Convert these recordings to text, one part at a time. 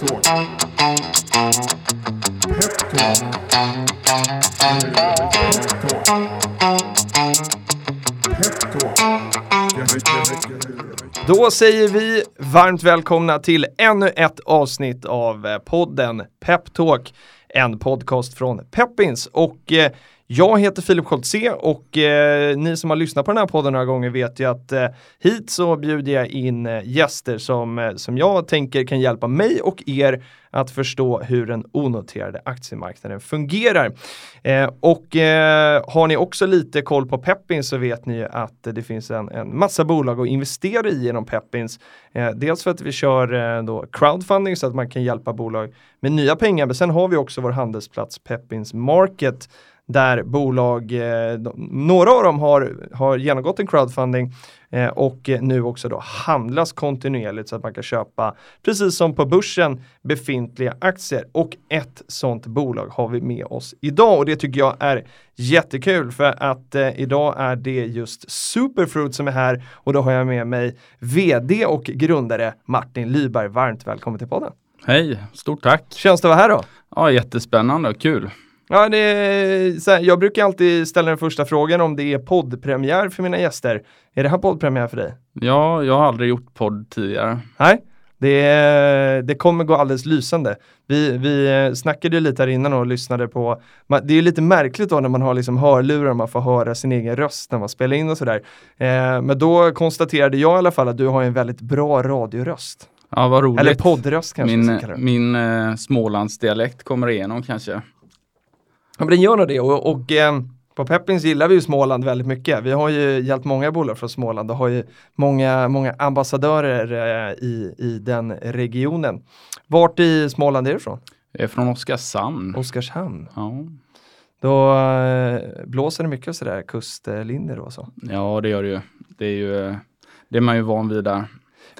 Peptalk. Peptalk. Peptalk. Då säger vi varmt välkomna till ännu ett avsnitt av eh, podden Peptalk, en podcast från Peppins. Och eh, jag heter Filip Scholtze och eh, ni som har lyssnat på den här podden några gånger vet ju att eh, hit så bjuder jag in eh, gäster som, eh, som jag tänker kan hjälpa mig och er att förstå hur den onoterade aktiemarknaden fungerar. Eh, och eh, har ni också lite koll på Peppins så vet ni ju att eh, det finns en, en massa bolag att investera i genom Peppins. Eh, dels för att vi kör eh, då crowdfunding så att man kan hjälpa bolag med nya pengar, men sen har vi också vår handelsplats Peppins Market där bolag, eh, de, några av dem har, har genomgått en crowdfunding eh, och nu också då handlas kontinuerligt så att man kan köpa, precis som på börsen, befintliga aktier. Och ett sånt bolag har vi med oss idag och det tycker jag är jättekul för att eh, idag är det just Superfruit som är här och då har jag med mig vd och grundare Martin Lyberg. Varmt välkommen till podden. Hej, stort tack. Känns det att vara här då? Ja, jättespännande och kul. Ja, det är, här, jag brukar alltid ställa den första frågan om det är poddpremiär för mina gäster. Är det här poddpremiär för dig? Ja, jag har aldrig gjort podd tidigare. Nej, det, det kommer gå alldeles lysande. Vi, vi snackade ju lite här innan och lyssnade på, det är lite märkligt då när man har liksom hörlurar och man får höra sin egen röst när man spelar in och sådär. Eh, men då konstaterade jag i alla fall att du har en väldigt bra radioröst. Ja, vad roligt. Eller poddröst kanske Min, min eh, Smålandsdialekt kommer igenom kanske. Ja, men den gör nog det och, och eh, på Peppins gillar vi ju Småland väldigt mycket. Vi har ju hjälpt många bolag från Småland och har ju många, många ambassadörer eh, i, i den regionen. Vart i Småland är du ifrån? Jag är från Oskarshamn. Oskarshamn. Ja. Då eh, blåser det mycket sådär kustlinjer och så. ja, det gör det ju. Det är ju eh, det är man ju van vid där.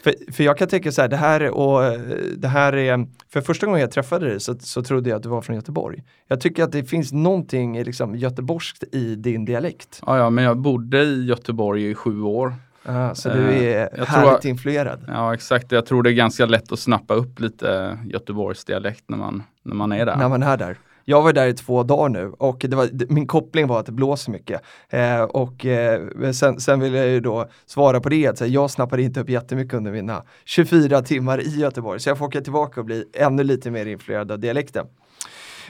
För, för jag kan tänka så här, det här, är- och, eh, det här är, för första gången jag träffade dig så, så trodde jag att du var från Göteborg. Jag tycker att det finns någonting liksom, göteborgskt i din dialekt. Ja, ja, men jag bodde i Göteborg i sju år. Ah, så Eh, du är jag tror härligt att- influerad. Ja, exakt. Jag tror det är ganska lätt att snappa upp lite Göteborgs dialekt när man, när man är där. när man är där. Jag var där i två dagar nu och det var, min koppling var att det blåser mycket. Eh, och eh, sen, sen vill jag ju då svara på det att så jag snappade inte upp jättemycket under mina 24 timmar i Göteborg. Så jag får åka tillbaka och bli ännu lite mer influerad av dialekten.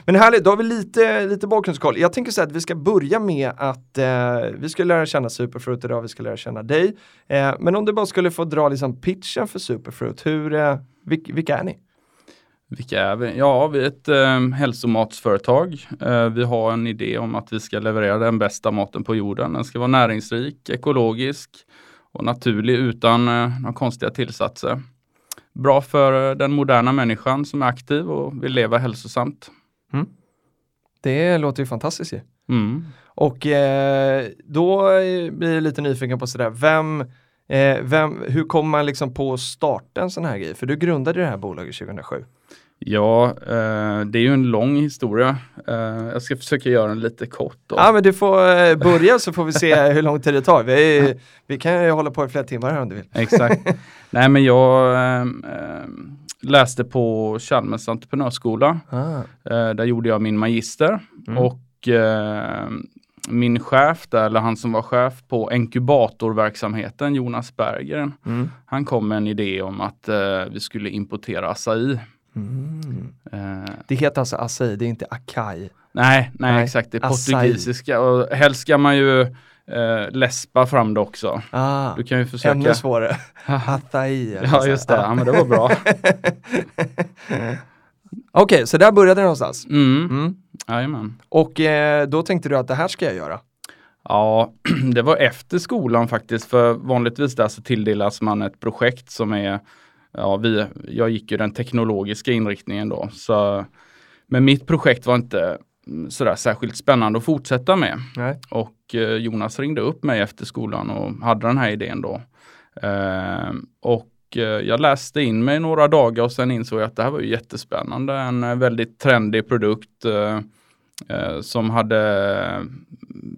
Men härligt, då har vi lite, lite bakgrundskoll. Jag tänker så här att vi ska börja med att eh, vi ska lära känna Superfruit idag, vi ska lära känna dig. Eh, men om du bara skulle få dra liksom pitchen för Superfruit, hur, eh, vilka är ni? Vilka är vi? Ja, vi är ett eh, hälsomatsföretag. Eh, vi har en idé om att vi ska leverera den bästa maten på jorden. Den ska vara näringsrik, ekologisk och naturlig utan eh, några konstiga tillsatser. Bra för eh, den moderna människan som är aktiv och vill leva hälsosamt. Det låter ju fantastiskt ju. Mm. Och eh, då eh, blir jag lite nyfiken på sådär, vem, eh, vem, hur kommer man liksom på att starta en sån här grej? För du grundade det här bolaget 2007. Ja, eh, det är ju en lång historia. Eh, jag ska försöka göra den lite kort. Då. Ja men du får eh, börja så får vi se hur lång tid det tar. Vi, vi kan ju hålla på i flera timmar här om du vill. Exakt. Nej men jag eh, eh, läste på Chalmers entreprenörsskola. Ah. Där gjorde jag min magister Mm. och min chef där, eller han som var chef på inkubatorverksamheten, Jonas Berger, Mm. han kom med en idé om att eh, vi skulle importera acai. Mm. Eh, Det heter alltså acai, det är inte akai. nej, nej, Nej, exakt, det är acai. portugisiska och helst ska man ju eh, läspa fram det också. Ah, Du kan ju försöka. ännu svårare. Så Ja, just det. Ja, men det var bra. Okej, så där började det någonstans. Mm. Mm. Jajamän. Och eh, då tänkte du att det här ska jag göra. Ja, det var efter skolan faktiskt, för vanligtvis där så tilldelas man ett projekt som är, ja, vi, jag gick ju den teknologiska inriktningen då, så, men mitt projekt var inte mm, sådär särskilt spännande att fortsätta med. Nej. Och eh, Jonas ringde upp mig efter skolan och hade den här idén då. Eh, och eh, jag läste in mig några dagar och sen insåg jag att det här var ju jättespännande. En eh, väldigt trendig produkt eh, eh, som hade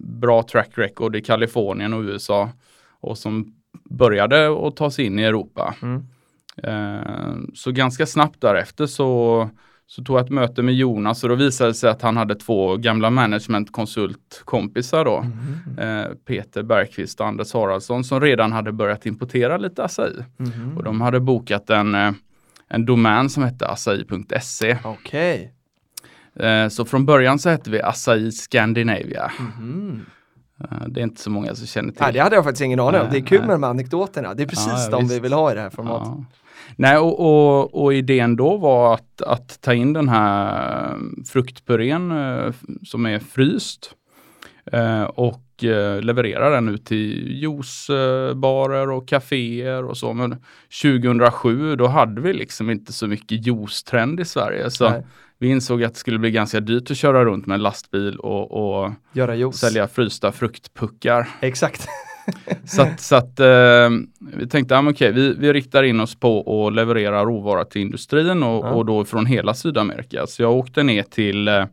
bra track record i Kalifornien och USA och som började att ta sig in i Europa. Mm. Eh, så ganska snabbt därefter så, så tog jag ett möte med Jonas och då visade det sig att han hade två gamla managementkonsultkompisar då. Mhm. Eh, Peter Bergqvist och Anders Haraldsson som redan hade börjat importera lite acai. Mhm. Och de hade bokat en, eh, en domän som hette acai.se. Eh, Så från början så hette vi Acai Scandinavia. Eh, Det är inte så många som känner till. Nej, det hade jag faktiskt ingen aning om. Det är kul nej. med de här anekdoterna. Det är precis Ja, de vi visst. vill ha i det här formatet. Ja. Nej, och, och, och idén då var att, att ta in den här fruktpurén eh, som är fryst eh, och eh, leverera den ut till juicebarer och kaféer och så. Men 2007 då hade vi liksom inte så mycket juice-trend i Sverige. Så Nej. vi insåg att det skulle bli ganska dyrt att köra runt med en lastbil och, och sälja frysta fruktpuckar. Exakt. Så att, så att eh, vi tänkte, men okej, vi, vi riktar in oss på att leverera råvara till industrin och, Ja. och då från hela Sydamerika. Så jag åkte ner till eh,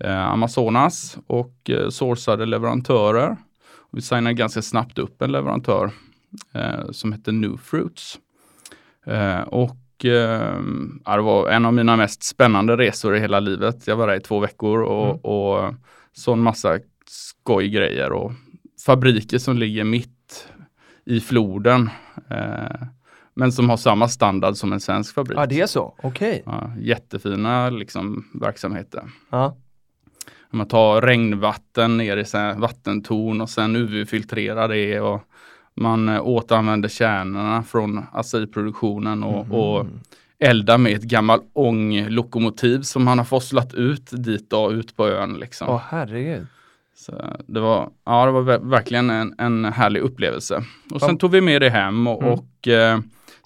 eh, Amazonas och eh, sourcade leverantörer. Vi signade ganska snabbt upp en leverantör eh, som hette New Fruits. Eh, och eh, ja, det var en av mina mest spännande resor i hela livet. Jag var där i två veckor och, Mm. och så en massa skojgrejer och fabriker som ligger mitt i floden. Eh, men som har samma standard som en svensk fabrik. Ja, det är så. Okej. Ja, jättefina liksom, verksamheter. Ja. Man tar regnvatten ner i här vattentorn och sen UV-filtrerar det och man eh, återanvänder kärnorna från acai-produktionen och, Mhm. och eldar med ett gammalt ånglokomotiv som man har forslat ut dit och ut på ön. Liksom. Åh herregud. Så det var, ja, det var ver- verkligen en, en härlig upplevelse. Och sen Ja. tog vi med det hem och, Mm. och eh,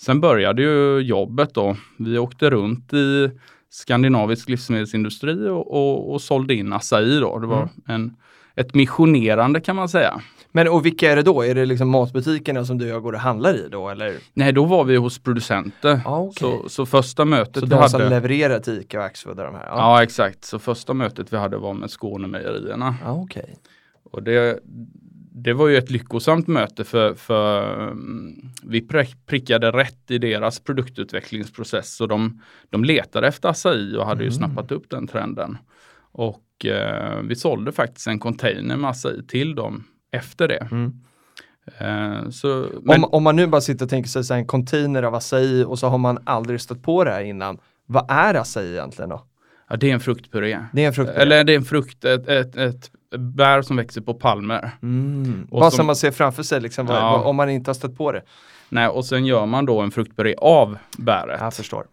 sen började ju jobbet då. Vi åkte runt i skandinavisk livsmedelsindustri och, och, och sålde in acai då. Det var Mm. en, ett missionerande kan man säga. Men och vilka är det då? Är det liksom matbutikerna som du och jag går och handlar i då eller? Nej, då var vi hos producenter. Ja, okej. så, så första mötet Så vi de som hade... levererar till ICA och Axfood och de här? Ja. Ja, exakt. Så första mötet vi hade var med Skånemejerierna. ja okej. Och det, det var ju ett lyckosamt möte för, för mm, vi prick- prickade rätt i deras produktutvecklingsprocess. Och de, de letade efter acai och hade ju Mm. snappat upp den trenden. Och eh, vi sålde faktiskt en container med acai till dem efter det. Mm. Eh, så, men, Om, om man nu bara sitter och tänker sig så en container av acai och så har man aldrig stött på det här innan. Vad är acai egentligen då? ja, det är en fruktpuré. Det är en frukt. Eller det är en frukt, ett, ett, ett bär som växer på palmer. Mm. Och Bara som- man ser framför sig liksom, Ja. vad, om man inte har stött på det. Nej, och sen gör man då en fruktpuré av bäret. Jag förstår.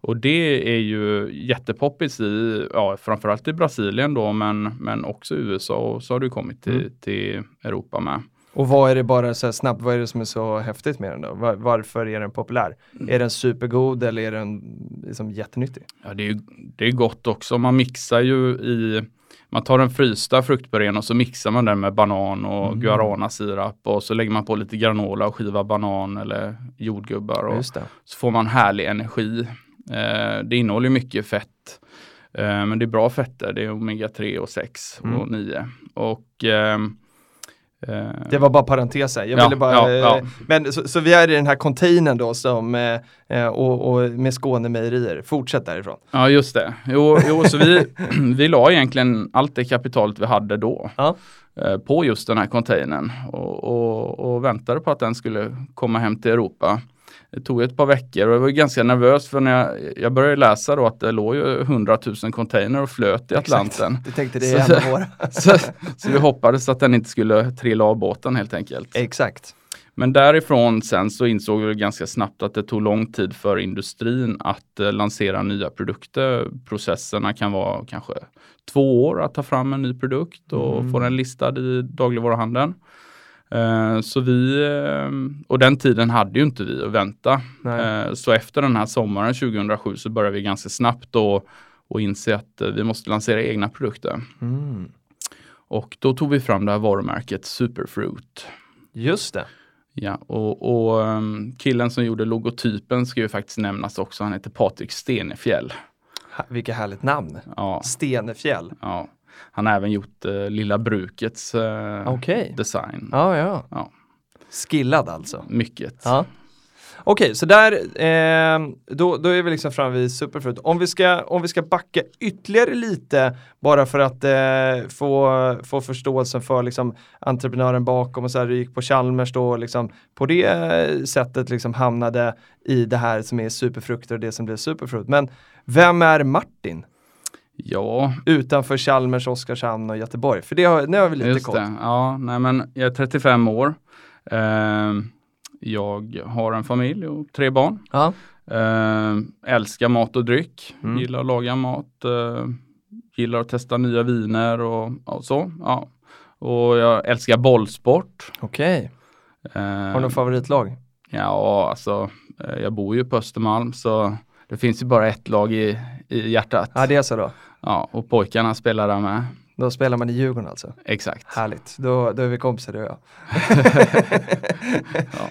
Och det är ju jättepoppis i, ja, framförallt i Brasilien då, men, men också i USA och så har det kommit till, Mm. till Europa med. Och vad är det bara så här snabbt, vad är det som är så häftigt med den då? Var, varför är den populär? Mm. Är den supergod eller är den liksom jättenyttig? Ja, det är, det är gott också. Man mixar ju i, man tar den frysta fruktpurén och så mixar man den med banan och Mm. guarana-sirap och så lägger man på lite granola och skiva banan eller jordgubbar och så får man härlig energi. Eh, det innehåller mycket fett. Eh, men det är bra fetter. Det är omega 3 och 6 Mm. och 9. Och ehm, eh, Det var bara parenteser. Jag Ja, ville bara, ja, ja. Men så, så vi är i den här containern då som, och, och med Skånemejerier. Fortsätt därifrån. Ja just det. Jo, jo så vi, vi la egentligen allt det kapitalet vi hade då på just den här containern och, och, och väntade på att den skulle komma hem till Europa. Det tog ett par veckor och jag var ganska nervös för när jag, jag började läsa då att det låg ju 100 000 container och flöt i Atlanten. Exakt. Du tänkte det Så- av våra. Så, så vi hoppades att den inte skulle trilla av båten helt enkelt. Exakt. Men därifrån sen så insåg vi ganska snabbt att det tog lång tid för industrin att eh, lansera nya produkter. Processerna kan vara kanske två år att ta fram en ny produkt och Mm. få den listad i dagligvaruhandeln. Eh, så vi, eh, och den tiden hade ju inte vi att vänta. Nej. Eh, så efter den här sommaren 2007 så började vi ganska snabbt då och inse att vi måste lansera egna produkter. Mm. Och då tog vi fram det här varumärket Superfruit. Just det. Ja, och, och ehm, killen som gjorde logotypen ska ju faktiskt nämnas också. Han heter Patrik Stenefjäll. Vilket härligt namn. Ja, Stenefjäll. ja. Han har även gjort eh, Lilla Brukets eh, Okej. design. Ja, ja. Ja. Skillad alltså. Mycket. Ja. Okej, så där, eh, då, då är vi liksom framme vid superfrukt. Om vi, ska, om vi ska backa ytterligare lite, bara för att eh, få, få förståelsen för liksom, entreprenören bakom och så här, du gick på Chalmers då, liksom, på det sättet liksom hamnade i det här som är superfrukter och det som blev superfrukt. Men vem är Martin? Ja, Utanför Chalmers, Oskarshamn och Göteborg. För det har, nu har vi lite just koll. det. Ja, nej men jag är 35 år. Eh, jag har en familj och tre barn. Ja. Eh, älskar mat och dryck. Mm. Gillar att laga mat. Eh, gillar att testa nya viner och, och så. Ja. Och jag älskar bollsport. Okej, Eh, har du något favoritlag? Ja, alltså eh, jag bor ju på Östermalm så det finns ju bara ett lag i, i hjärtat. Ja, det är så då. Ja, och pojkarna spelar där med. Då spelar man i Djurgården alltså? Exakt. Härligt, då, då är vi kompisar du och jag.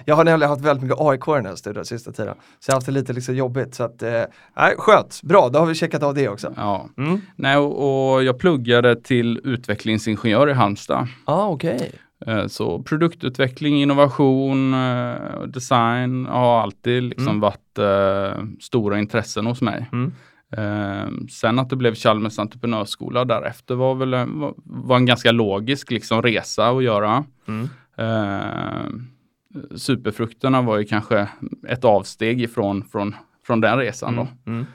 Jag har nämligen haft väldigt mycket AIK i den här studion sista tiden. Så jag har haft det lite liksom jobbigt. Så att, eh, nej, skönt, bra, då har vi checkat av det också. Ja. Mm. Nej, och, och jag pluggade till utvecklingsingenjör i Halmstad. Ah, okej. Eh, Så produktutveckling, innovation, eh, design har alltid liksom Mm. varit eh, stora intressen hos mig. Mm. Eh, sen att det blev Chalmers entreprenörsskola därefter var väl en, var, en ganska logisk liksom, resa att göra. Mm. Eh, superfrukterna var ju kanske ett avsteg ifrån från, från den resan då. Mm.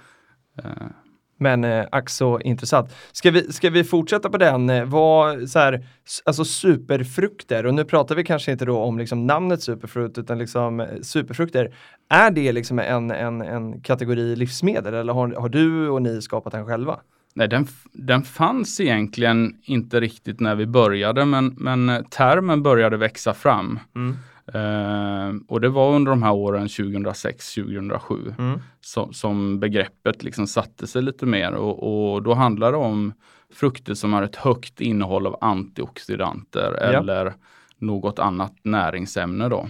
Men eh, ack så intressant. Ska vi, ska vi fortsätta på den? Eh, vad, så här, alltså superfrukter, och nu pratar vi kanske inte då om liksom namnet superfrukt, utan liksom eh, superfrukter. Är det liksom en, en, en kategori livsmedel eller har, har du och ni skapat den själva? Nej, den, den fanns egentligen inte riktigt när vi började, men, men eh, termen började växa fram. Mm. Eh, och det var under de här åren 2006-2007 Mm. som, som begreppet liksom satte sig lite mer och, och då handlar det om frukter som har ett högt innehåll av antioxidanter Ja. eller något annat näringsämne då.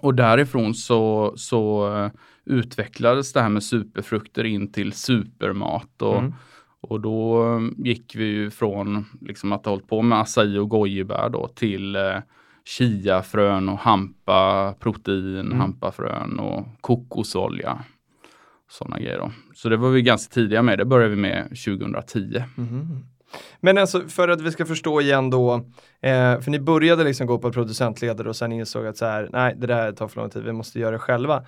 Och därifrån så, så eh, utvecklades det här med superfrukter in till supermat och, Mm. och då eh, gick vi ju från liksom att ha hållit på med acai och gojibär då till chiafrön och hampa protein, Mm. hampafrön och kokosolja. Sådana grejer då. Så det var vi ganska tidiga med. Det började vi med 2010. Mhm. Men alltså för att vi ska förstå igen då, eh, för ni började liksom gå på producentledare och sen insåg att så här, nej det där tar för lång tid, vi måste göra det själva.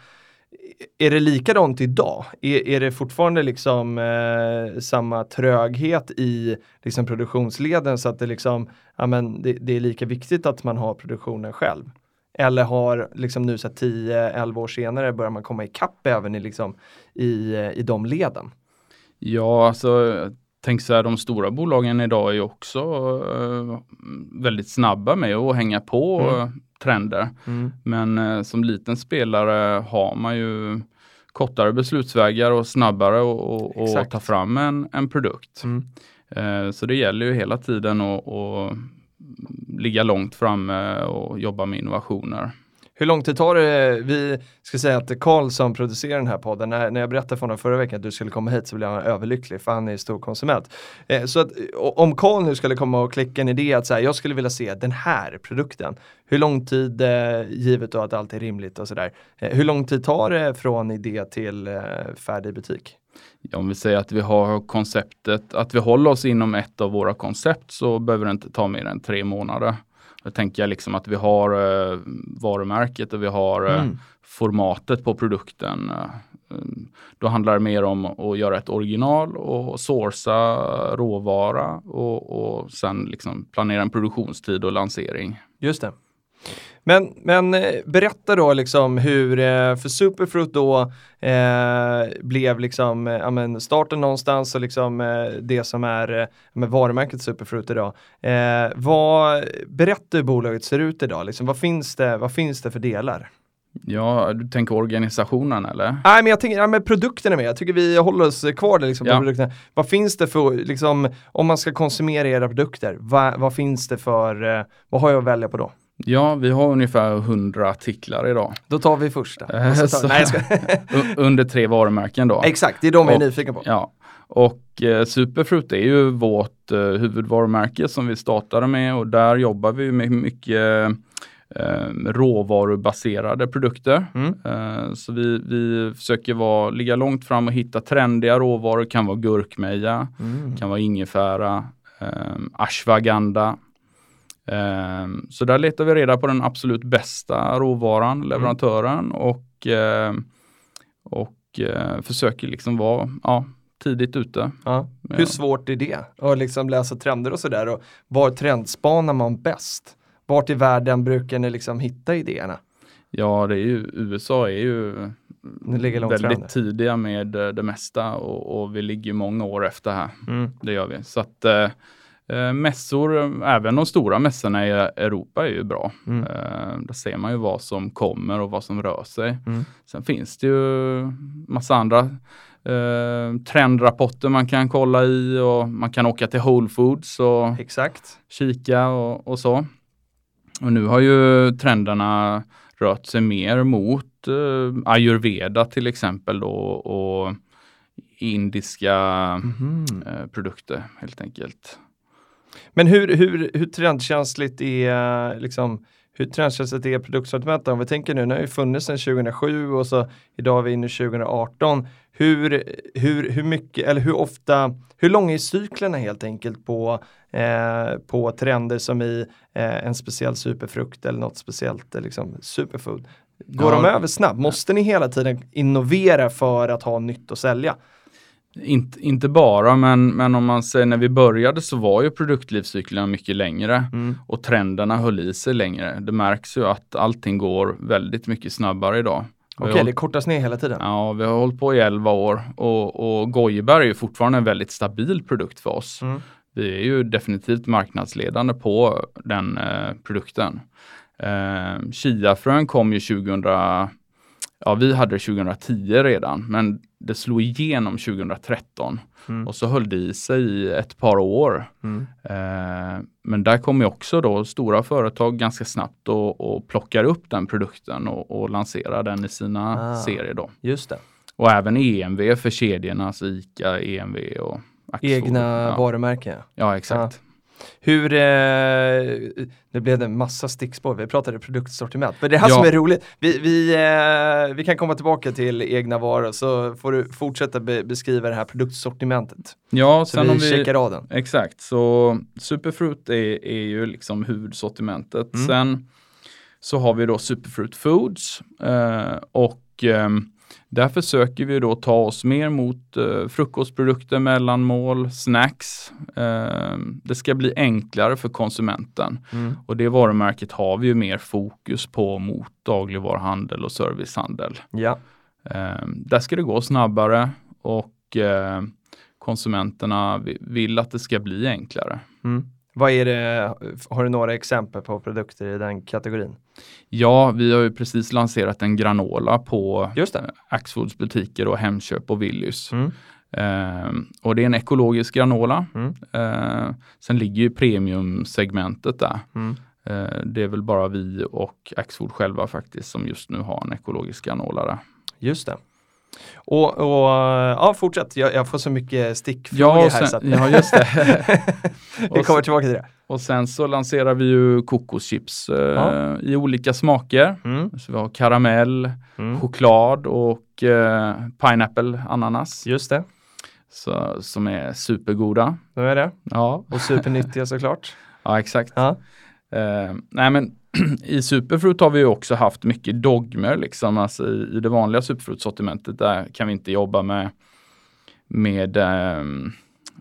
Är det likadant idag? Är, är det fortfarande liksom eh, samma tröghet i liksom produktionsleden så att det liksom, ja men det, det är lika viktigt att man har produktionen själv? Eller har liksom nu så här 10-11 år senare börjar man komma ikapp även i, liksom, i, eh, i de leden? Ja, alltså tänk så här, de stora bolagen idag är också eh, väldigt snabba med att hänga på Mm. Trender. Mm. Men eh, som liten spelare har man ju kortare beslutsvägar och snabbare och, och, och Exakt. ta fram en, en produkt. Mm. Eh, så det gäller ju hela tiden att att ligga långt framme och jobba med innovationer. Hur lång tid tar det? Vi ska säga att Karl som producerar den här podden, när, när jag berättade för honom förra veckan att du skulle komma hit så blev han överlycklig för han är stor konsument. Eh, så att om Karl nu skulle komma och klicka en idé att så här, jag skulle vilja se den här produkten. Hur lång tid, eh, givet då att allt är rimligt och sådär, eh, hur lång tid tar det från idé till eh, färdig butik? Ja, Om vi säger att vi har konceptet, att vi håller oss inom ett av våra koncept så behöver det inte ta mer än tre månader. Då tänker jag liksom att vi har eh, varumärket och vi har eh, Mm. formatet på produkten. Eh, Då handlar det mer om att göra ett original och sourca råvara och, och sen liksom planera en produktionstid och lansering. Just det. Men, men eh, berätta då liksom hur, eh, för Superfruit då eh, blev liksom eh, ja, men starten någonstans och liksom eh, det som är med varumärket Superfruit idag. Eh, vad, berätta hur bolaget ser ut idag, liksom, vad, finns det, vad finns det för delar? Ja, du tänker organisationen eller? Nej men jag tänker, ja, men produkterna med, jag tycker vi håller oss kvar där liksom, Ja. produkterna. Vad finns det för, liksom, om man ska konsumera era produkter, vad, vad finns det för, vad har jag att välja på då? Ja, vi har ungefär 100 artiklar idag. Då tar vi första. Eh, tar, så- nej, ska, under tre varumärken då. Exakt, det är de jag är nyfiken på. Ja, och eh, Superfruit är ju vårt eh, huvudvarumärke som vi startade med och där jobbar vi med mycket eh, råvarubaserade produkter. Mm. Eh, så vi, vi försöker vara, ligga långt fram och hitta trendiga råvaror. kan vara gurkmeja, Mm. kan vara ingefära, eh, ashwagandha. Eh, så där letar vi reda på den absolut bästa råvaran, leverantören och, eh, och eh, försöker liksom vara ja, tidigt ute. Ja. Hur svårt är det? Att liksom läsa trender och sådär var trendspanar man bäst? Vart i världen brukar ni liksom hitta idéerna? Ja, det är ju, USA är ju väldigt fram. tidiga med eh, det mesta och, och vi ligger många år efter här. Mm. Det gör vi. Så att eh, mässor, även de stora mässorna i Europa är ju bra. Mm. Eh, där ser man ju vad som kommer och vad som rör sig. Mm. Sen finns det ju massa andra eh, trendrapporter man kan kolla i och man kan åka till Whole Foods och Exakt. kika och, och så. Och nu har ju trenderna rört sig mer mot eh, ayurveda till exempel då och indiska Mhm. eh, produkter helt enkelt. Men hur, hur, hur trendkänsligt är liksom hur trendkänsligt är produktsortimentet? Om vi tänker nu, nu har ju funnits sedan 2007 och så idag är vi inne i 2018. Hur, hur, hur mycket, eller hur ofta, hur långa är cyklerna helt enkelt på, eh, på trender som i eh, en speciell superfrukt eller något speciellt eh, liksom, superfood? Går Ja. de över snabbt? Måste ni hela tiden innovera för att ha nytt att sälja? Inte, inte bara, men, men om man säger när vi började så var ju produktlivscyklerna mycket längre och trenderna höll i sig längre. Det märks ju att allting går väldigt mycket snabbare idag. Okej, det hållit- kortas ner hela tiden. Ja, vi har hållit på i 11 år och, och Goiberg är ju fortfarande en väldigt stabil produkt för oss. Mm. Vi är ju definitivt marknadsledande på den eh, produkten. Eh, Chiafrön kom ju 2000, ja vi hade det 2010 redan, men det slog igenom 2013 Mm. och så höll det i sig i ett par år. Mm. Eh, men där kommer också då stora företag ganska snabbt och, och plockar upp den produkten och, och lanserar den i sina Ah. serier då. Just det. Och även EMV för kedjorna, alltså ICA, EMV och Axfood. Egna ja. varumärken. Ja, exakt. Hur, eh, det blev en massa stickspår, vi pratade produktsortiment. Men det här Ja. som är roligt, vi, vi, eh, vi kan komma tillbaka till egna varor så får du fortsätta be, beskriva det här produktsortimentet. Ja, Så sen vi, om vi checkar av den. Exakt, så Superfruit är, är ju liksom huvudsortimentet. Mm. Sen så har vi då Superfruit Foods eh, och ehm, där försöker vi då ta oss mer mot eh, frukostprodukter, mellanmål, snacks. Eh, det ska bli enklare för konsumenten Mm. och det varumärket har vi ju mer fokus på mot dagligvaruhandel och servicehandel. Ja. Eh, där ska det gå snabbare och eh, konsumenterna vi- vill att det ska bli enklare. Mm. Vad är det, har du några exempel på produkter i den kategorin? Ja, vi har ju precis lanserat en granola på Just det. Axfoods butiker och Hemköp och Willys. Mm. Eh, och det är en ekologisk granola. Mm. Eh, sen ligger ju premiumsegmentet där. Mm. Eh, det är väl bara vi och Axfood själva faktiskt som just nu har en ekologisk granola där. Just det. Och, och ja, fortsätt. Jag, jag får så mycket stickfrågor Ja, här. och så sen, att, ja, just det. vi kommer tillbaka till det. Och sen så lanserar vi ju kokoschips eh, Ja. i olika smaker. Mm. Så vi har karamell, Mm. choklad och eh, pineapple, ananas. Just det, Så, som är supergoda. då är det. Ja, Och supernyttiga såklart. ja exakt. Ja. Eh, nej men i Superfruit har vi också haft mycket dogmer liksom. Alltså i, i det vanliga Superfruit-sortimentet där kan vi inte jobba med, med eh,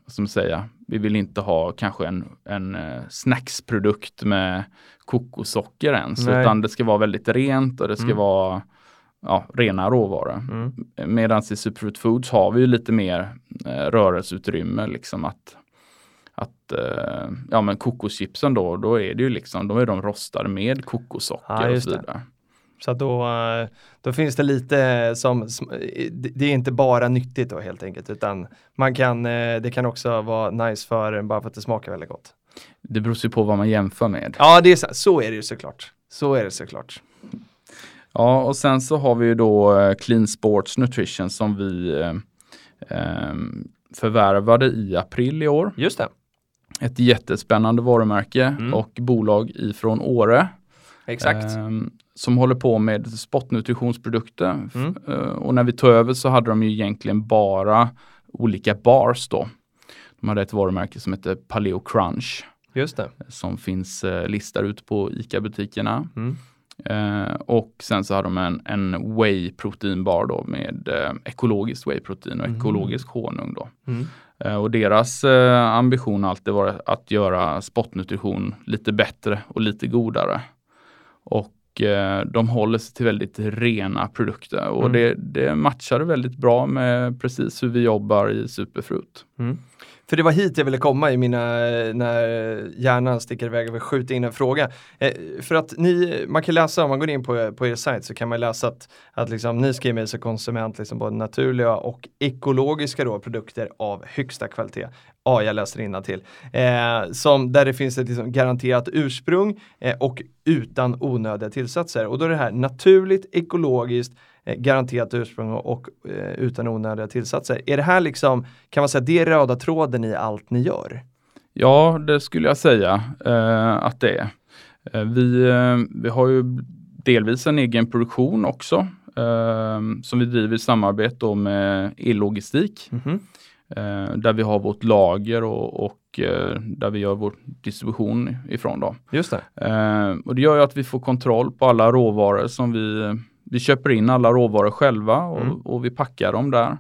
vad ska man säga, vi vill inte ha kanske en, en eh, snacksprodukt med kokossocker ens. Nej. Utan det ska vara väldigt rent och det ska Mm. vara ja, rena råvaror. Mm. Medan i Superfruit Foods har vi ju lite mer eh, rörelseutrymme liksom att att eh, ja men kokoschipsen då, då är det ju liksom, då är de rostade med kokossocker Ja, och så vidare. Så då, eh, då finns det lite som, som, det är inte bara nyttigt då helt enkelt, utan man kan, eh, det kan också vara nice för bara för att det smakar väldigt gott. Det beror ju på vad man jämför med. Ja, det är så, så är det ju såklart. Så är det såklart. Ja, och sen så har vi ju då eh, Clean Sports Nutrition som vi eh, eh, förvärvade i april i år. Just det, Ett jättespännande varumärke Mm. och bolag ifrån Åre. exakt. ehm, som håller på med sportnutritionsprodukter. F- Mm. eh, och när vi tog över så hade de ju egentligen bara olika bars då. De hade ett varumärke som heter Paleo Crunch Just det. som finns eh, listad ute på ICA-butikerna. Mm. Eh, och sen så har de en, en whey proteinbar då med eh, ekologiskt whey protein och Mhm. ekologisk honung då. Mm. Eh, och deras eh, ambition har alltid varit att göra sportnutrition lite bättre och lite godare. Och eh, de håller sig till väldigt rena produkter och Mm. det, det matchar väldigt bra med precis hur vi jobbar i Superfruit. För det var hit jag ville komma i mina, när hjärnan sticker iväg och vill skjuta in en fråga. Eh, för att ni, man kan läsa, om man går in på, på er sajt så kan man läsa att, att liksom, ni ska ge mig som konsument liksom både naturliga och ekologiska då, produkter av högsta kvalitet. Ja, jag läser till. Eh, som, där det finns ett liksom, garanterat ursprung eh, och utan onödiga tillsatser. Och då är det här naturligt, ekologiskt, garanterat ursprung och, och eh, utan onödiga tillsatser. Är det här liksom, kan man säga, det är röda tråden i allt ni gör? Ja, det skulle jag säga eh, att det är. Eh, vi, eh, vi har ju delvis en egen produktion också eh, som vi driver i samarbete med e-logistik. Mhm. eh, där vi har vårt lager och, och eh, där vi gör vår distribution ifrån. Då. Just det. Eh, och det gör ju att vi får kontroll på alla råvaror som vi, vi köper in alla råvaror själva och, Mm. och vi packar dem där.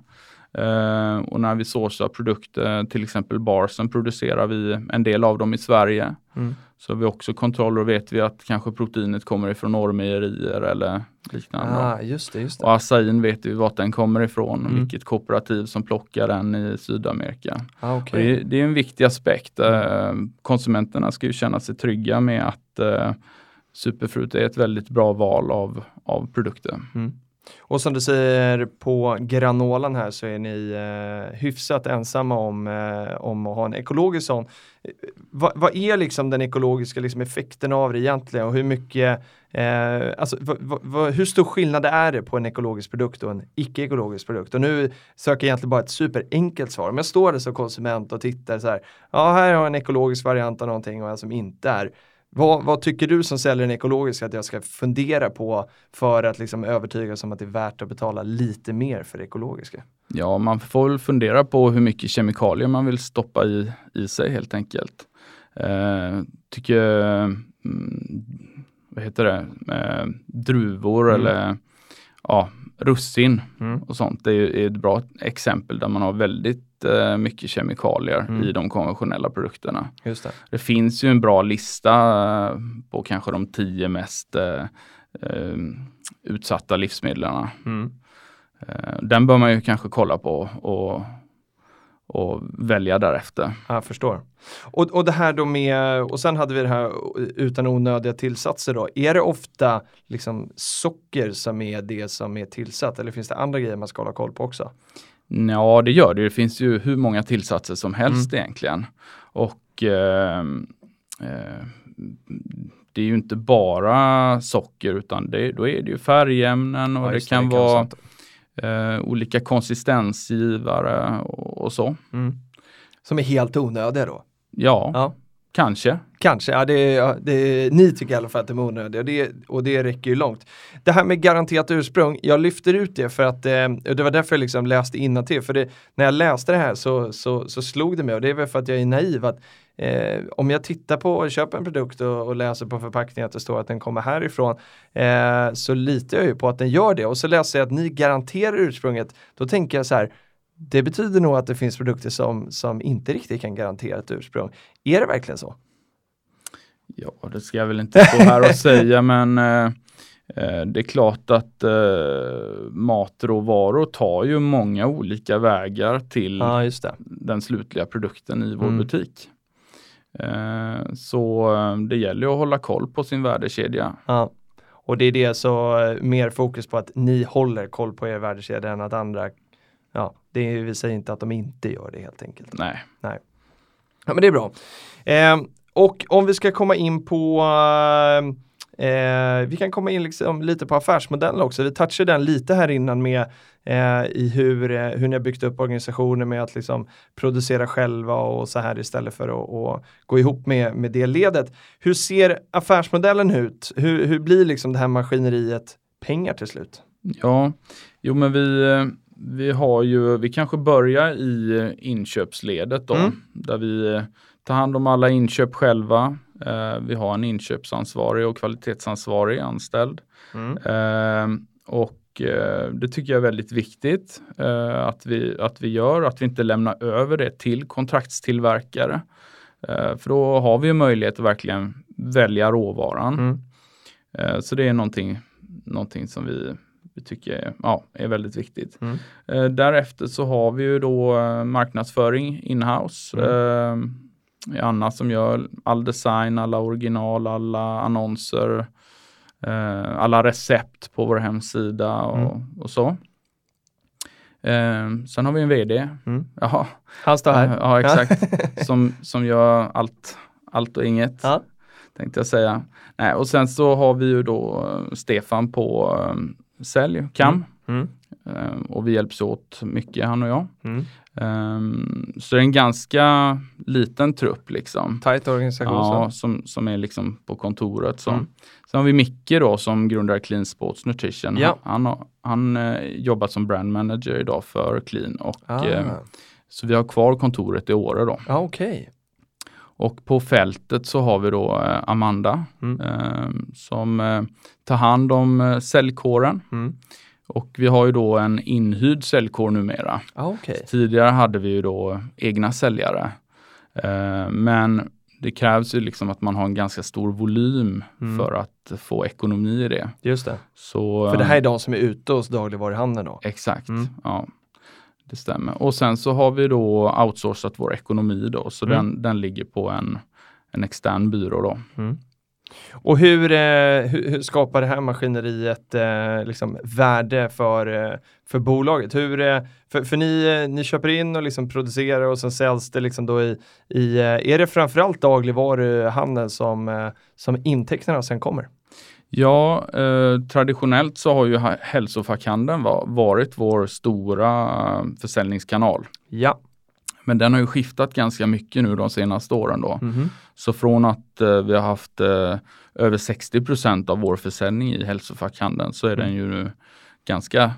Eh, och när vi sourcar produkter, till exempel barsen, producerar vi en del av dem i Sverige. Mm. Så har vi också kontroll och vet vi att kanske proteinet kommer ifrån Norrmejerier eller liknande. Ah, just det, just det. Och acain vet vi vart den kommer ifrån, Mm. vilket kooperativ som plockar den i Sydamerika. Ah, okej. det, det är en viktig aspekt. Eh, konsumenterna ska ju känna sig trygga med att eh, Superfruit är ett väldigt bra val av, av produkter. Mm. Och som du säger på granolan här så är ni eh, hyfsat ensamma om, eh, om att ha en ekologisk sån. Eh, va, vad, är liksom den ekologiska liksom effekten av det egentligen och hur mycket, eh, alltså, va, va, hur stor skillnad är det på en ekologisk produkt och en icke-ekologisk produkt? Och nu söker jag egentligen bara ett superenkelt svar. Om jag står där som konsument och tittar så här, ja här har jag en ekologisk variant av någonting och en som inte är. Vad, vad tycker du som säljer den ekologiska att jag ska fundera på för att liksom övertygas om att det är värt att betala lite mer för det ekologiska? Ja, man får väl fundera på hur mycket kemikalier man vill stoppa i, i sig helt enkelt. Eh, tycker, mm, vad heter det, eh, druvor Mm. eller ja, russin Mm. och sånt. Det är, är ett bra exempel där man har väldigt eh, mycket kemikalier Mm. i de konventionella produkterna. Just det. Det finns ju en bra lista eh, på kanske de tio mest eh, eh, utsatta livsmedlen. Mm. Eh, Den bör man ju kanske kolla på och, och välja därefter. Jag förstår. Och, och det här då med, och sen hade vi det här utan onödiga tillsatser då. Är det ofta liksom socker som är det som är tillsatt eller finns det andra grejer man ska hålla koll på också? Ja, det gör det. Det finns ju hur många tillsatser som helst egentligen. Och ehm, eh, det är ju inte bara socker utan det, då är det ju färgämnen och Ja, det kan det vara vara sånt. Eh, olika konsistensgivare och, och så. Mm. Som är helt onödiga då? Ja, Ja. kanske. Kanske, ja, det, ja, det, ni tycker i alla fall att de är onödiga och det, och det räcker ju långt. Det här med garanterat ursprung, jag lyfter ut det för att eh, det var därför jag liksom läste innantill. För det, när jag läste det här så, så, så slog det mig och det är väl för att jag är naiv att eh, om jag tittar på och köper en produkt och, och läser på förpackningen att det står att den kommer härifrån eh, så litar jag ju på att den gör det och så läser jag att ni garanterar ursprunget. Då tänker jag så här det betyder nog att det finns produkter som, som inte riktigt kan garantera ett ursprung. Är det verkligen så? Ja, det ska jag väl inte stå här och säga, men eh, eh, det är klart att eh, matråvaror tar ju många olika vägar till Ja, den slutliga produkten i vår Mm. butik. Eh, så eh, det gäller ju att hålla koll på sin värdekedja. Ja. Och det är det så eh, mer fokus på att ni håller koll på er värdekedja än att andra, ja, det visar inte att de inte gör det helt enkelt. Nej, Ja, men det är bra. Eh, och om vi ska komma in på Eh, vi kan komma in liksom lite på affärsmodellen också. Vi touchade den lite här innan med eh, i hur, eh, hur ni har byggt upp organisationer med att liksom producera själva och så här istället för att, att gå ihop med, med det ledet. Hur ser affärsmodellen ut? Hur, hur blir liksom det här maskineriet pengar till slut? Ja, jo men vi, eh, vi har ju, vi kanske börjar i eh, inköpsledet då, Mm. där vi tar hand om alla inköp själva. Eh, vi har en inköpsansvarig och kvalitetsansvarig anställd. Mm. Eh, och eh, det tycker jag är väldigt viktigt att, vi, att vi gör, att vi inte lämnar över det till kontraktstillverkare. För då har vi ju möjlighet att verkligen välja råvaran. Mm. Så det är någonting, någonting som vi, vi tycker är, ja, är väldigt viktigt. Mm. Eh, Därefter så har vi ju då marknadsföring inhouse. Mm. Eh, Anna som gör all design, alla original, alla annonser, eh, alla recept på vår hemsida och, Mm. och så. Eh, sen har vi en VD. Mm. Jaha, Han står här. Ja, exakt. som, som gör allt, allt och inget Ja. tänkte jag säga. Nej, och sen så har vi ju då eh, Stefan på um, sälj, KAM. Mm. Ehm, och vi hjälps åt mycket han och jag. Mm. Ehm, så det är en ganska liten trupp liksom. Tight organisation. Ja, som, som är liksom på kontoret. Så. Mm. Sen har vi Micke då som grundar Clean Sports Nutrition. Ja. Han, har, han eh, jobbar som brand manager idag för Clean. Och, Ah. eh, så vi har kvar kontoret i Åre då. Ja, okej. Och på fältet så har vi då eh, Amanda Mm. som eh, tar hand om säljkåren. Mm. Och vi har ju då en inhyrd säljkår numera. Ja, okej. Tidigare hade vi ju då egna säljare. Eh, men det krävs ju liksom att man har en ganska stor volym Mm. för att få ekonomi i det. Just det. Så, För det här eh, är de som är ute hos dagligvaruhandeln då? Exakt, Mm. ja. Det stämmer. Och sen så har vi då outsourcat vår ekonomi då, så Mm. den, den ligger på en, en extern byrå då. Och hur, eh, hur, hur skapar det här maskineriet eh, liksom värde för, eh, för bolaget? Hur, eh, för för ni, eh, ni köper in och liksom producerar och sen säljs det liksom då i, i eh, är det framförallt dagligvaruhandeln som, som intäkterna sen kommer? Ja, traditionellt så har ju ha- hälsofackhandeln va- varit vår stora försäljningskanal. Ja. Men den har ju skiftat ganska mycket nu de senaste åren då. Mhm. Så från att eh, vi har haft eh, över 60% av vår försäljning i hälsofackhandeln så är den ju nu ganska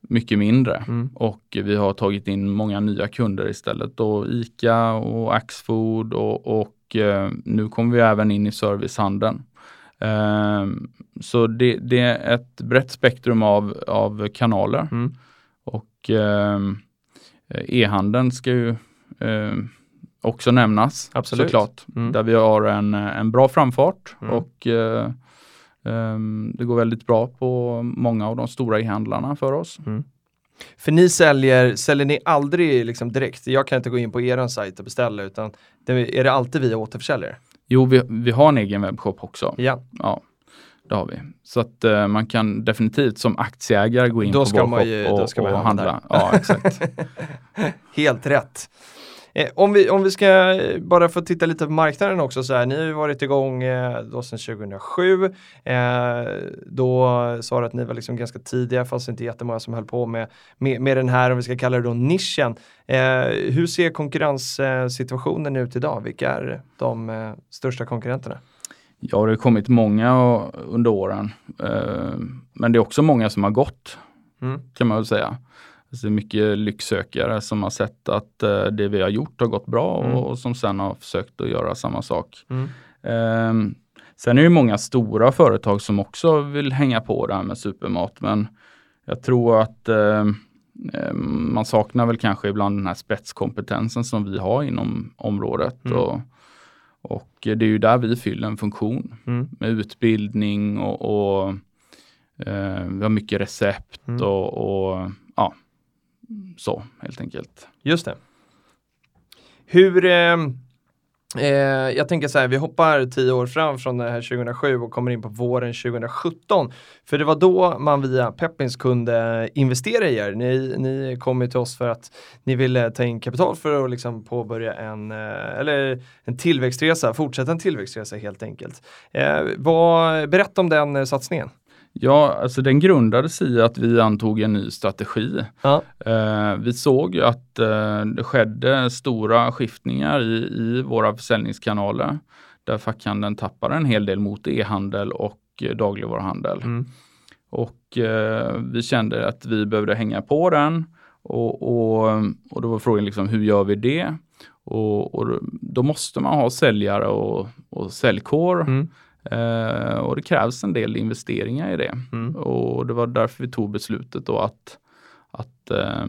mycket mindre. Mm. Och vi har tagit in många nya kunder istället då ICA och Axfood och, och eh, nu kommer vi även in i servicehandeln. Ehm, så det, det är ett brett spektrum av, av kanaler Mm. och ehm, e-handeln ska ju ehm, också nämnas Absolut. såklart. Mm. Där vi har en, en bra framfart Mm. och eh, ehm, det går väldigt bra på många av de stora e-handlarna för oss. För ni säljer, säljer ni aldrig liksom direkt? Jag kan inte gå in på er sajt och beställa utan det, är det alltid via återförsäljare? Jo, vi, vi har en egen webbshop också. Ja, Ja, det har vi. Så att eh, man kan definitivt som aktieägare gå in Då på ska vår man shop och, och handla handla. Ja, exakt. helt rätt. Eh, om, vi, om vi ska eh, bara få titta lite på marknaden också så här, ni har ju varit igång eh, då sedan 2007. Eh, då sa du att ni var liksom ganska tidiga, fast inte jättemånga som höll på med, med, med den här, om vi ska kalla det då nischen. Hur ser konkurrenssituationen ut idag? Vilka är de största konkurrenterna? Ja, det har kommit många under åren. Men det är också många som har gått, Mm. kan man väl säga. Så det är mycket lycksökare som har sett att eh, det vi har gjort har gått bra Mm. och, som sen har försökt att göra samma sak. Mm. Ehm, sen är det många stora företag som också vill hänga på det här med supermat, men jag tror att ehm, man saknar väl kanske ibland den här spetskompetensen som vi har inom området. Mm. Och, och det är ju där vi fyller en funktion Mm. med utbildning och, och eh, vi har mycket recept Mm. och, och så helt enkelt. Just det. Hur, eh, Eh, jag tänker så här, vi hoppar tio år fram från det här 2007 och kommer in på våren 2017. För det var då man via Peppins kunde investera i er. Ni, ni kom ju till oss för att ni ville ta in kapital för att liksom påbörja en, eh, eller en tillväxtresa, fortsätta en tillväxtresa helt enkelt. Eh, vad, berätta om den eh, satsningen. Ja, alltså den grundades i att vi antog en ny strategi. Ja. Eh, vi såg att eh, det skedde stora skiftningar i, i våra försäljningskanaler där fackhandeln tappade en hel del mot e-handel och eh, dagligvaruhandel. Mm. Och eh, vi kände att vi behövde hänga på den och, och, och då var frågan liksom hur gör vi det? Och, och då måste man ha säljare och, och säljkår. Mm. Eh, och det krävs en del investeringar i det. Mm. Och det var därför vi tog beslutet då att, att eh,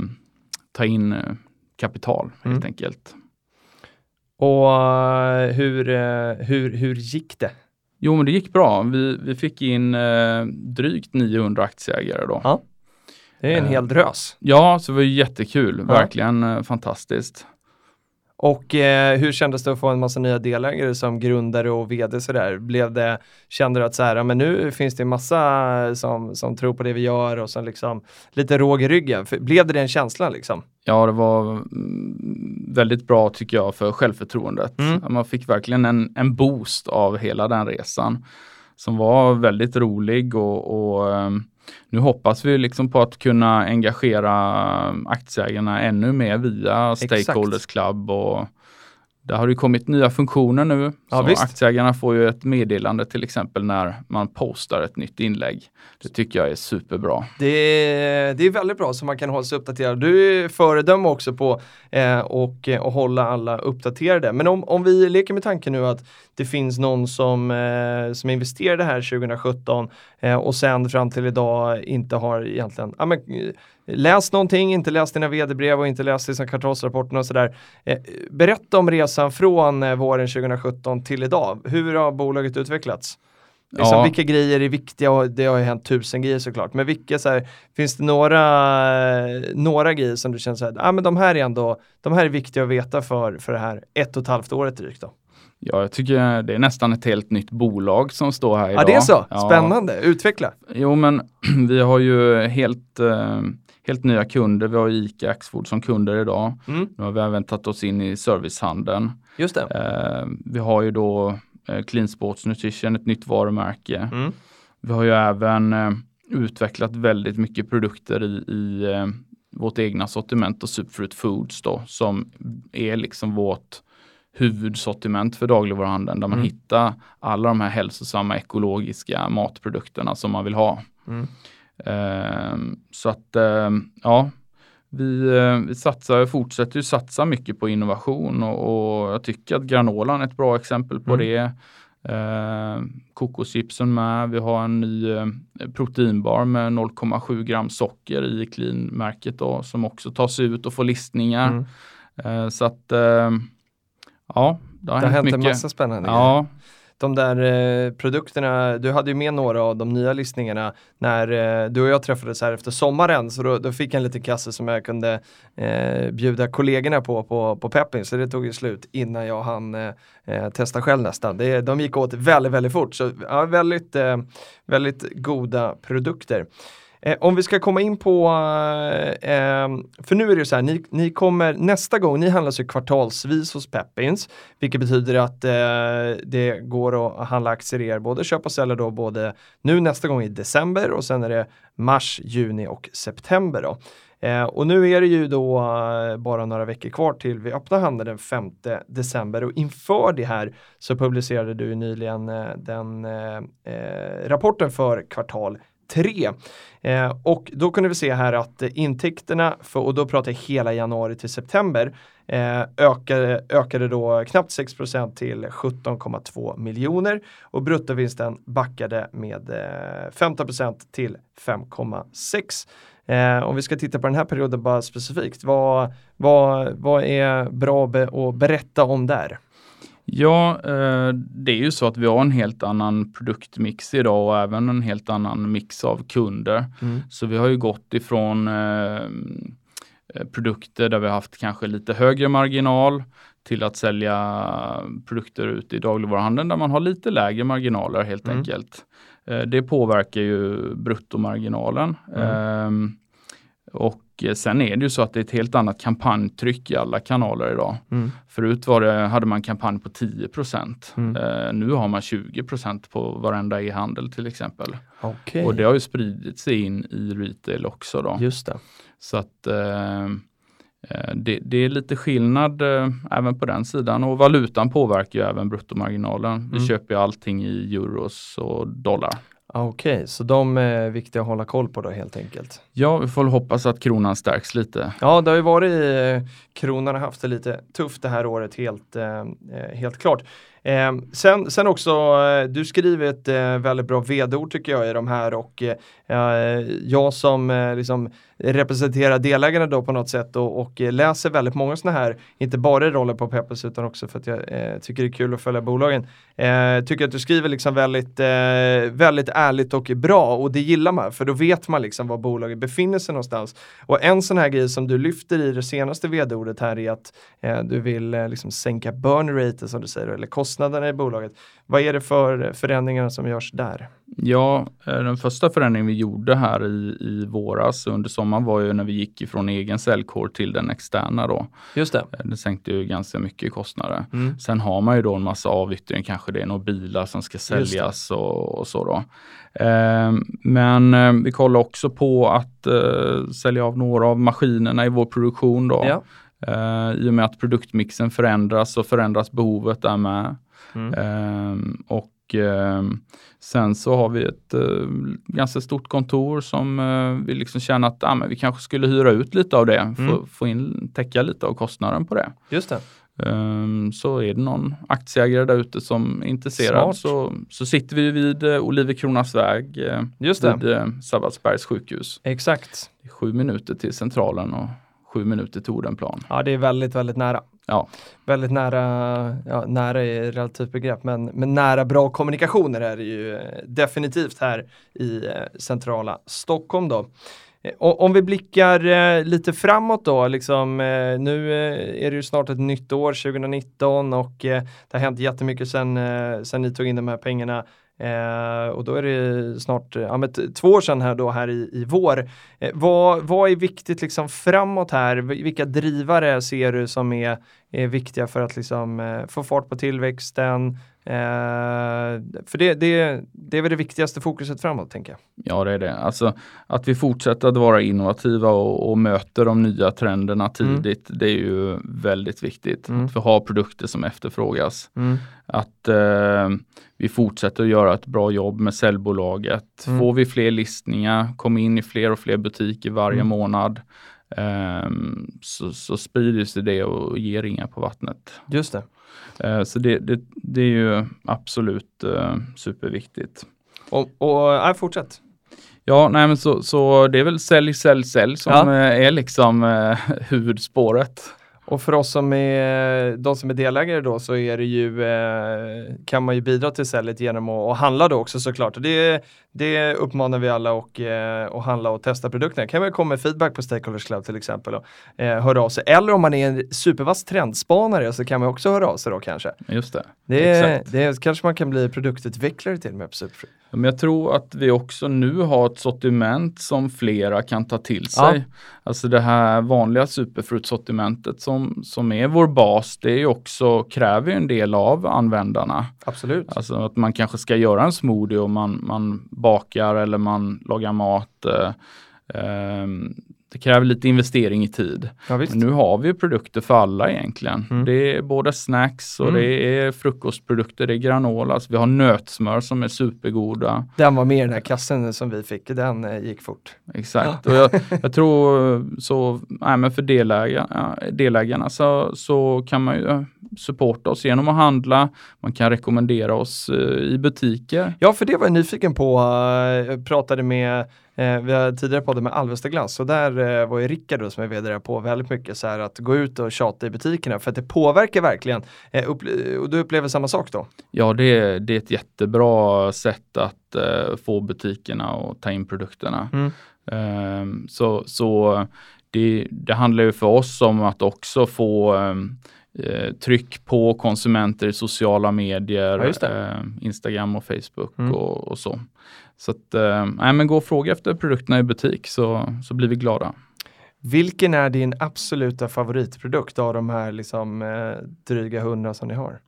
ta in eh, kapital helt Mm. enkelt. Och eh, hur, eh, hur, hur gick det? Jo men det gick bra. Vi, vi fick in eh, drygt 900 aktieägare då. Ja. Det är en hel drös. Ja, så det var jättekul. Ja. Verkligen fantastiskt. Och eh, hur kändes det att få en massa nya delägare som grundare och vd sådär? Blev det, kände du att så här, men nu finns det en massa som, som tror på det vi gör och som liksom lite råg i ryggen. Blev det den känslan liksom? Ja, det var mm, väldigt bra tycker jag för självförtroendet. Mm. Man fick verkligen en, en boost av hela den resan som var väldigt rolig och, och ehm, nu hoppas vi liksom på att kunna engagera aktieägarna ännu mer via Exakt. Stakeholders Club och där har det kommit nya funktioner nu. Ja, så visst. aktieägarna får ju ett meddelande till exempel när man postar ett nytt inlägg. Det tycker jag är superbra. Det, det är väldigt bra så man kan hålla sig uppdaterad. Du är föredöme också på eh, och, och hålla alla uppdaterade. Men om, om vi leker med tanken nu att det finns någon som, eh, som investerade här 2017 eh, och sen fram till idag inte har egentligen ja, men, läst någonting, inte läst dina vd-brev och inte läst liksom kvartalsrapporten och sådär. Eh, berätta om resan från eh, våren 2017 till idag. Hur har bolaget utvecklats? Liksom, Ja. Vilka grejer är viktiga och det har ju hänt tusen grejer såklart. Men vilka så här, finns det några, några grejer som du känner så här, ah, men de här är ändå, de här är viktiga att veta för, för det här ett och ett halvt året drygt då? Ja, jag tycker det är nästan ett helt nytt bolag som står här idag. Ja det är så, Ja. spännande, utveckla. Jo, men vi har ju helt, eh, helt nya kunder. Vi har ju ICA Axfood som kunder idag. Mm, Nu har vi även tagit oss in i servicehandeln. just det. Eh, vi har ju då eh, Clean Sports Nutrition, ett nytt varumärke. Mm, Vi har ju även eh, utvecklat väldigt mycket produkter i, i eh, vårt egna sortiment och Superfruit Foods då, som är liksom vårt huvudsortiment för dagligvaruhandeln där man Mm. hittar alla de här hälsosamma ekologiska matprodukterna som man vill ha. mm. Ehm, så att ehm, ja, vi, eh, vi satsar, fortsätter ju satsa mycket på innovation och, och jag tycker att granolan är ett bra exempel på Mm. det. Ehm, kokoschipsen med. Vi har en ny eh, proteinbar med 0,7 gram socker i clean-märket då, som också tas ut och får listningar. Mm. Ehm, så att ehm, ja, det har, Det har hänt hänt en massa spännande grejer. De där eh, produkterna, du hade ju med några av de nya listningarna när eh, du och jag träffades här efter sommaren så då, då fick jag en liten kasse som jag kunde eh, bjuda kollegorna på på, på Peppin så det tog ju slut innan jag hann eh, eh testa själv nästan. Det, de gick åt väldigt, väldigt fort så ja, väldigt, eh, väldigt goda produkter. Eh, om vi ska komma in på, eh, ehm, för nu är det ju så här, ni, ni kommer nästa gång, ni handlas ju kvartalsvis hos Peppins, vilket betyder att eh, det går att handla aktier i er, både köpa och sälja då, både nu nästa gång i december och sen är det mars, juni och september då. Eh, och nu är det ju då eh, bara några veckor kvar till vi öppnar handeln den 5 december och inför det här så publicerade du nyligen eh, den eh, eh, rapporten för kvartal 3. Eh, och då kunde vi se här att eh, intäkterna, för, och då pratar jag hela januari till september, eh, ökade, ökade då knappt 6% till 17,2 miljoner och bruttovinsten backade med eh, 15 till 5,6. Eh, om vi ska titta på den här perioden bara specifikt, vad, vad, vad är bra att berätta om där? Ja, eh, det är ju så att vi har en helt annan produktmix idag och även en helt annan mix av kunder. Så vi har ju gått ifrån eh, produkter där vi har haft kanske lite högre marginal till att sälja produkter ut i dagligvaruhandeln där man har lite lägre marginaler helt Mm. enkelt. Eh, Det påverkar ju bruttomarginalen. Mm. Ehm, Och eh, sen är det ju så att det är ett helt annat kampanjtryck i alla kanaler idag. Mm. Förut var det, hade man kampanj på 10 Mm. Eh, nu har man 20% på varenda e-handel till exempel. Okej, Och det har ju spridit sig in i retail också då. just det. Så att eh, eh, det, det är lite skillnad eh, även på den sidan och valutan påverkar ju även bruttomarginalen. Vi Mm. köper allting i euros och dollar. Okej, så de är viktiga att hålla koll på då helt enkelt. Ja, vi får väl hoppas att kronan stärks lite. Ja, det har ju varit, eh, kronan har haft det lite tufft det här året helt, eh, eh, helt klart. Eh, sen, sen också, eh, du skriver ett eh, väldigt bra vd-ord tycker jag i de här och eh, eh, jag som eh, liksom representerar delägarna då på något sätt och, och eh, läser väldigt många sådana här, inte bara i rollen på Peppers utan också för att jag eh, tycker det är kul att följa bolagen. Eh, tycker att du skriver liksom väldigt, eh, väldigt ärligt och bra och det gillar man för då vet man liksom var bolaget befinner sig någonstans. Och en sån här grej som du lyfter i det senaste vd-ordet här är att eh, du vill eh, liksom sänka burn rate som du säger, eller kostnaderna i bolaget. Vad är det för förändringar som görs där? Ja, eh, den första förändringen vi gjorde här i, i våras under sommaren var ju när vi gick ifrån egen säljkår till den externa då. Just det. Eh, Det sänkte ju ganska mycket kostnader. Mm. Sen har man ju då en massa avyttring, kanske det är några bilar som ska säljas och, och så då. Eh, men eh, vi kollar också på att eh, sälja av några av maskinerna i vår produktion då. Ja. Eh, I och med att produktmixen förändras så förändras behovet där med. Mm. Ehm, och ehm, sen så har vi ett eh, ganska stort kontor som eh, vi liksom känner att ah, men vi kanske skulle hyra ut lite av det, få, Mm. få in, täcka lite av kostnaden på det. Just det. Ehm, så är det någon aktieägare där ute som är intresserad Smart. så, så sitter vi vid uh, Olivekronas väg Just det. vid uh, Sabbatsbergs sjukhus. Exakt. Sju minuter till centralen och sju minuter till Odenplan. Ja, det är väldigt, väldigt nära. Ja. Väldigt nära, ja, nära är relativt begrepp, men, men nära bra kommunikationer är det ju eh, definitivt här i eh, centrala Stockholm då. Eh, Om vi blickar lite framåt då, liksom, nu är det ju snart ett nytt år, 2019 och det har hänt jättemycket sen, sen ni tog in de här pengarna. Eh, och då är det snart ja, men två år sedan här då här i, i vår. Eh, vad, vad är viktigt liksom framåt här? Vilka drivare ser du som är, är viktiga för att liksom, eh, få fart på tillväxten? Eh, för det, det, det är väl det viktigaste fokuset framåt tänker jag. Ja, det är det. Alltså att vi fortsätter att vara innovativa och, och möter de nya trenderna tidigt. Det är ju väldigt viktigt. Mm. Att vi har produkter som efterfrågas. Att eh, vi fortsätter att göra ett bra jobb med säljbolaget. Mm. Får vi fler listningar, kommer in i fler och fler butiker varje Mm. månad. Ehm, så, så sprider sig det och ger ringar på vattnet. Just det. Eh, så det, det, det är ju absolut eh, superviktigt. Och, och äh, fortsätt. Ja, nej men så, så det är väl sälj, sälj, sälj som Ja. eh, är liksom eh, huvudspåret. Och för oss som är, de som är delägare då så är det ju, eh, kan man ju bidra till säljet genom att, handla då också såklart. Och det, det uppmanar vi alla och, eh, att handla och testa produkterna. Kan man komma med feedback på Stakeholders Club till exempel och eh, höra av sig. Eller om man är en supervass trendspanare så kan man också höra av sig då kanske. Just det. Det, Exakt. det kanske man kan bli produktutvecklare till med på Superfruit. Men jag tror att vi också nu har ett sortiment som flera kan ta till Ja. sig. Alltså det här vanliga superfruktsortimentet som, som är vår bas, det är också, kräver en del av användarna. Absolut. Alltså att man kanske ska göra en smoothie och man, man bakar eller man lagar mat. Eh, ehm, det kräver lite investering i tid. Ja. Men nu har vi ju produkter för alla egentligen. Mm. Det är både snacks och Mm. det är frukostprodukter, det är granola. Alltså vi har nötsmör som är supergoda. Den var med i den här kassen som vi fick, den eh, gick fort. Exakt. Och jag, jag tror så, nej, men för delägarna, delägarna så, så kan man ju supporta oss genom att handla. Man kan rekommendera oss eh, i butiker. Ja, för det var jag nyfiken på. eh, Jag pratade med, eh, vi har tidigare poddat med Alvesta Glass och där var ju Rickard då, som är vd där på väldigt mycket så här att gå ut och tjata i butikerna för att det påverkar verkligen. Och du upplever samma sak då? Ja, det, är- det är ett jättebra sätt att få butikerna att ta in produkterna. Mm. Ehm, så så det, det handlar ju för oss om att också få ehm, eh, tryck på konsumenter i sociala medier, Ja, eh, Instagram och Facebook Mm. och, och så. Så att, eh, men gå och fråga efter produkterna i butik så, så blir vi glada. Vilken är din absoluta favoritprodukt av de här liksom, eh, dryga hundra som ni har?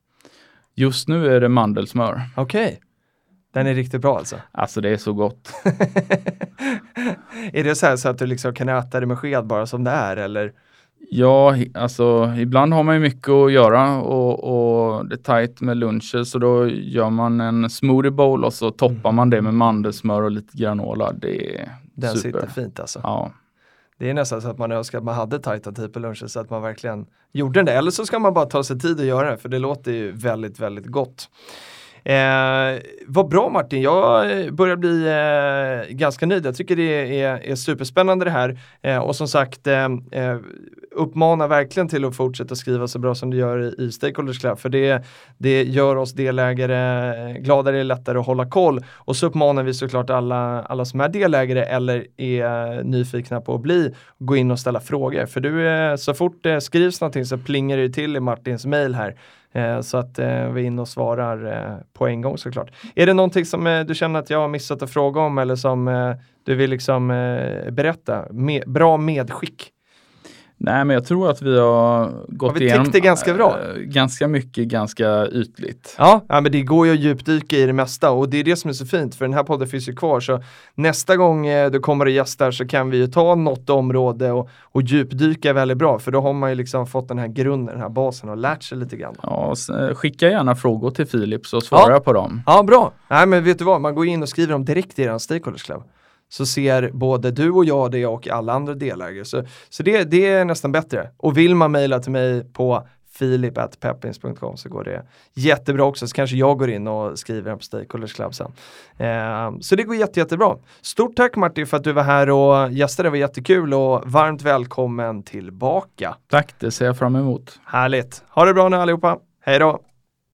Just nu är det mandelsmör. Okej, den är riktigt bra alltså. Alltså det är så gott. är det så här så att du liksom kan äta det med sked bara som det är eller? Ja, alltså ibland har man ju mycket att göra och, och det är tajt med luncher så då gör man en smoothie bowl och så toppar man det med mandelsmör och lite granola. Det är Den super. sitter fint alltså. Ja. Det är nästan så att man önskar att man hade tajta tid på lunchen så att man verkligen gjorde det. Eller så ska man bara ta sig tid att göra det för det låter ju väldigt, väldigt gott. Eh, vad bra Martin, jag börjar bli eh, ganska nöjd. Jag tycker det är, är superspännande det här. Eh, och som sagt, eh, eh, uppmanar verkligen till att fortsätta skriva så bra som du gör i, Stakeholders Club. För det, det gör oss delägare gladare, lättare att hålla koll. Och så uppmanar vi såklart alla, alla som är delägare eller är nyfikna på att bli, gå in och ställa frågor. För du, eh, så fort det skrivs någonting så plingar det till i Martins mail här. Eh, så att vi är inne och svarar på en gång såklart. Är det någonting som du känner att jag har missat att fråga om eller som du vill liksom berätta? Bra medskick. Nej, men jag tror att vi har gått Har vi igenom det ganska bra? eh, ganska mycket, ganska ytligt. Ja, ja, men det går ju att djupdyka i det mesta och det är det som är så fint för den här podden finns ju kvar så nästa gång eh, du kommer och gästar så kan vi ju ta något område och, och djupdyka väldigt bra för då har man ju liksom fått den här grunden, den här basen och lärt sig lite grann. Ja, eh, skicka gärna frågor till Filip så svarar Ja. jag på dem. Ja, bra. Nej, men vet du vad? Man går in och skriver dem direkt i er Stakeholders Club. Så ser både du och jag det och alla andra delägare. Så, så det, det är nästan bättre. Och vill man mejla till mig på filip.peppins.com så går det jättebra också. Så kanske jag går in och skriver den på Stakeholders Club sen. Eh, så det går jätte, jättebra. Stort tack Martin för att du var här och gästade. Det var jättekul och varmt välkommen tillbaka. Tack, det ser jag fram emot. Härligt. Ha det bra nu allihopa. Hej då!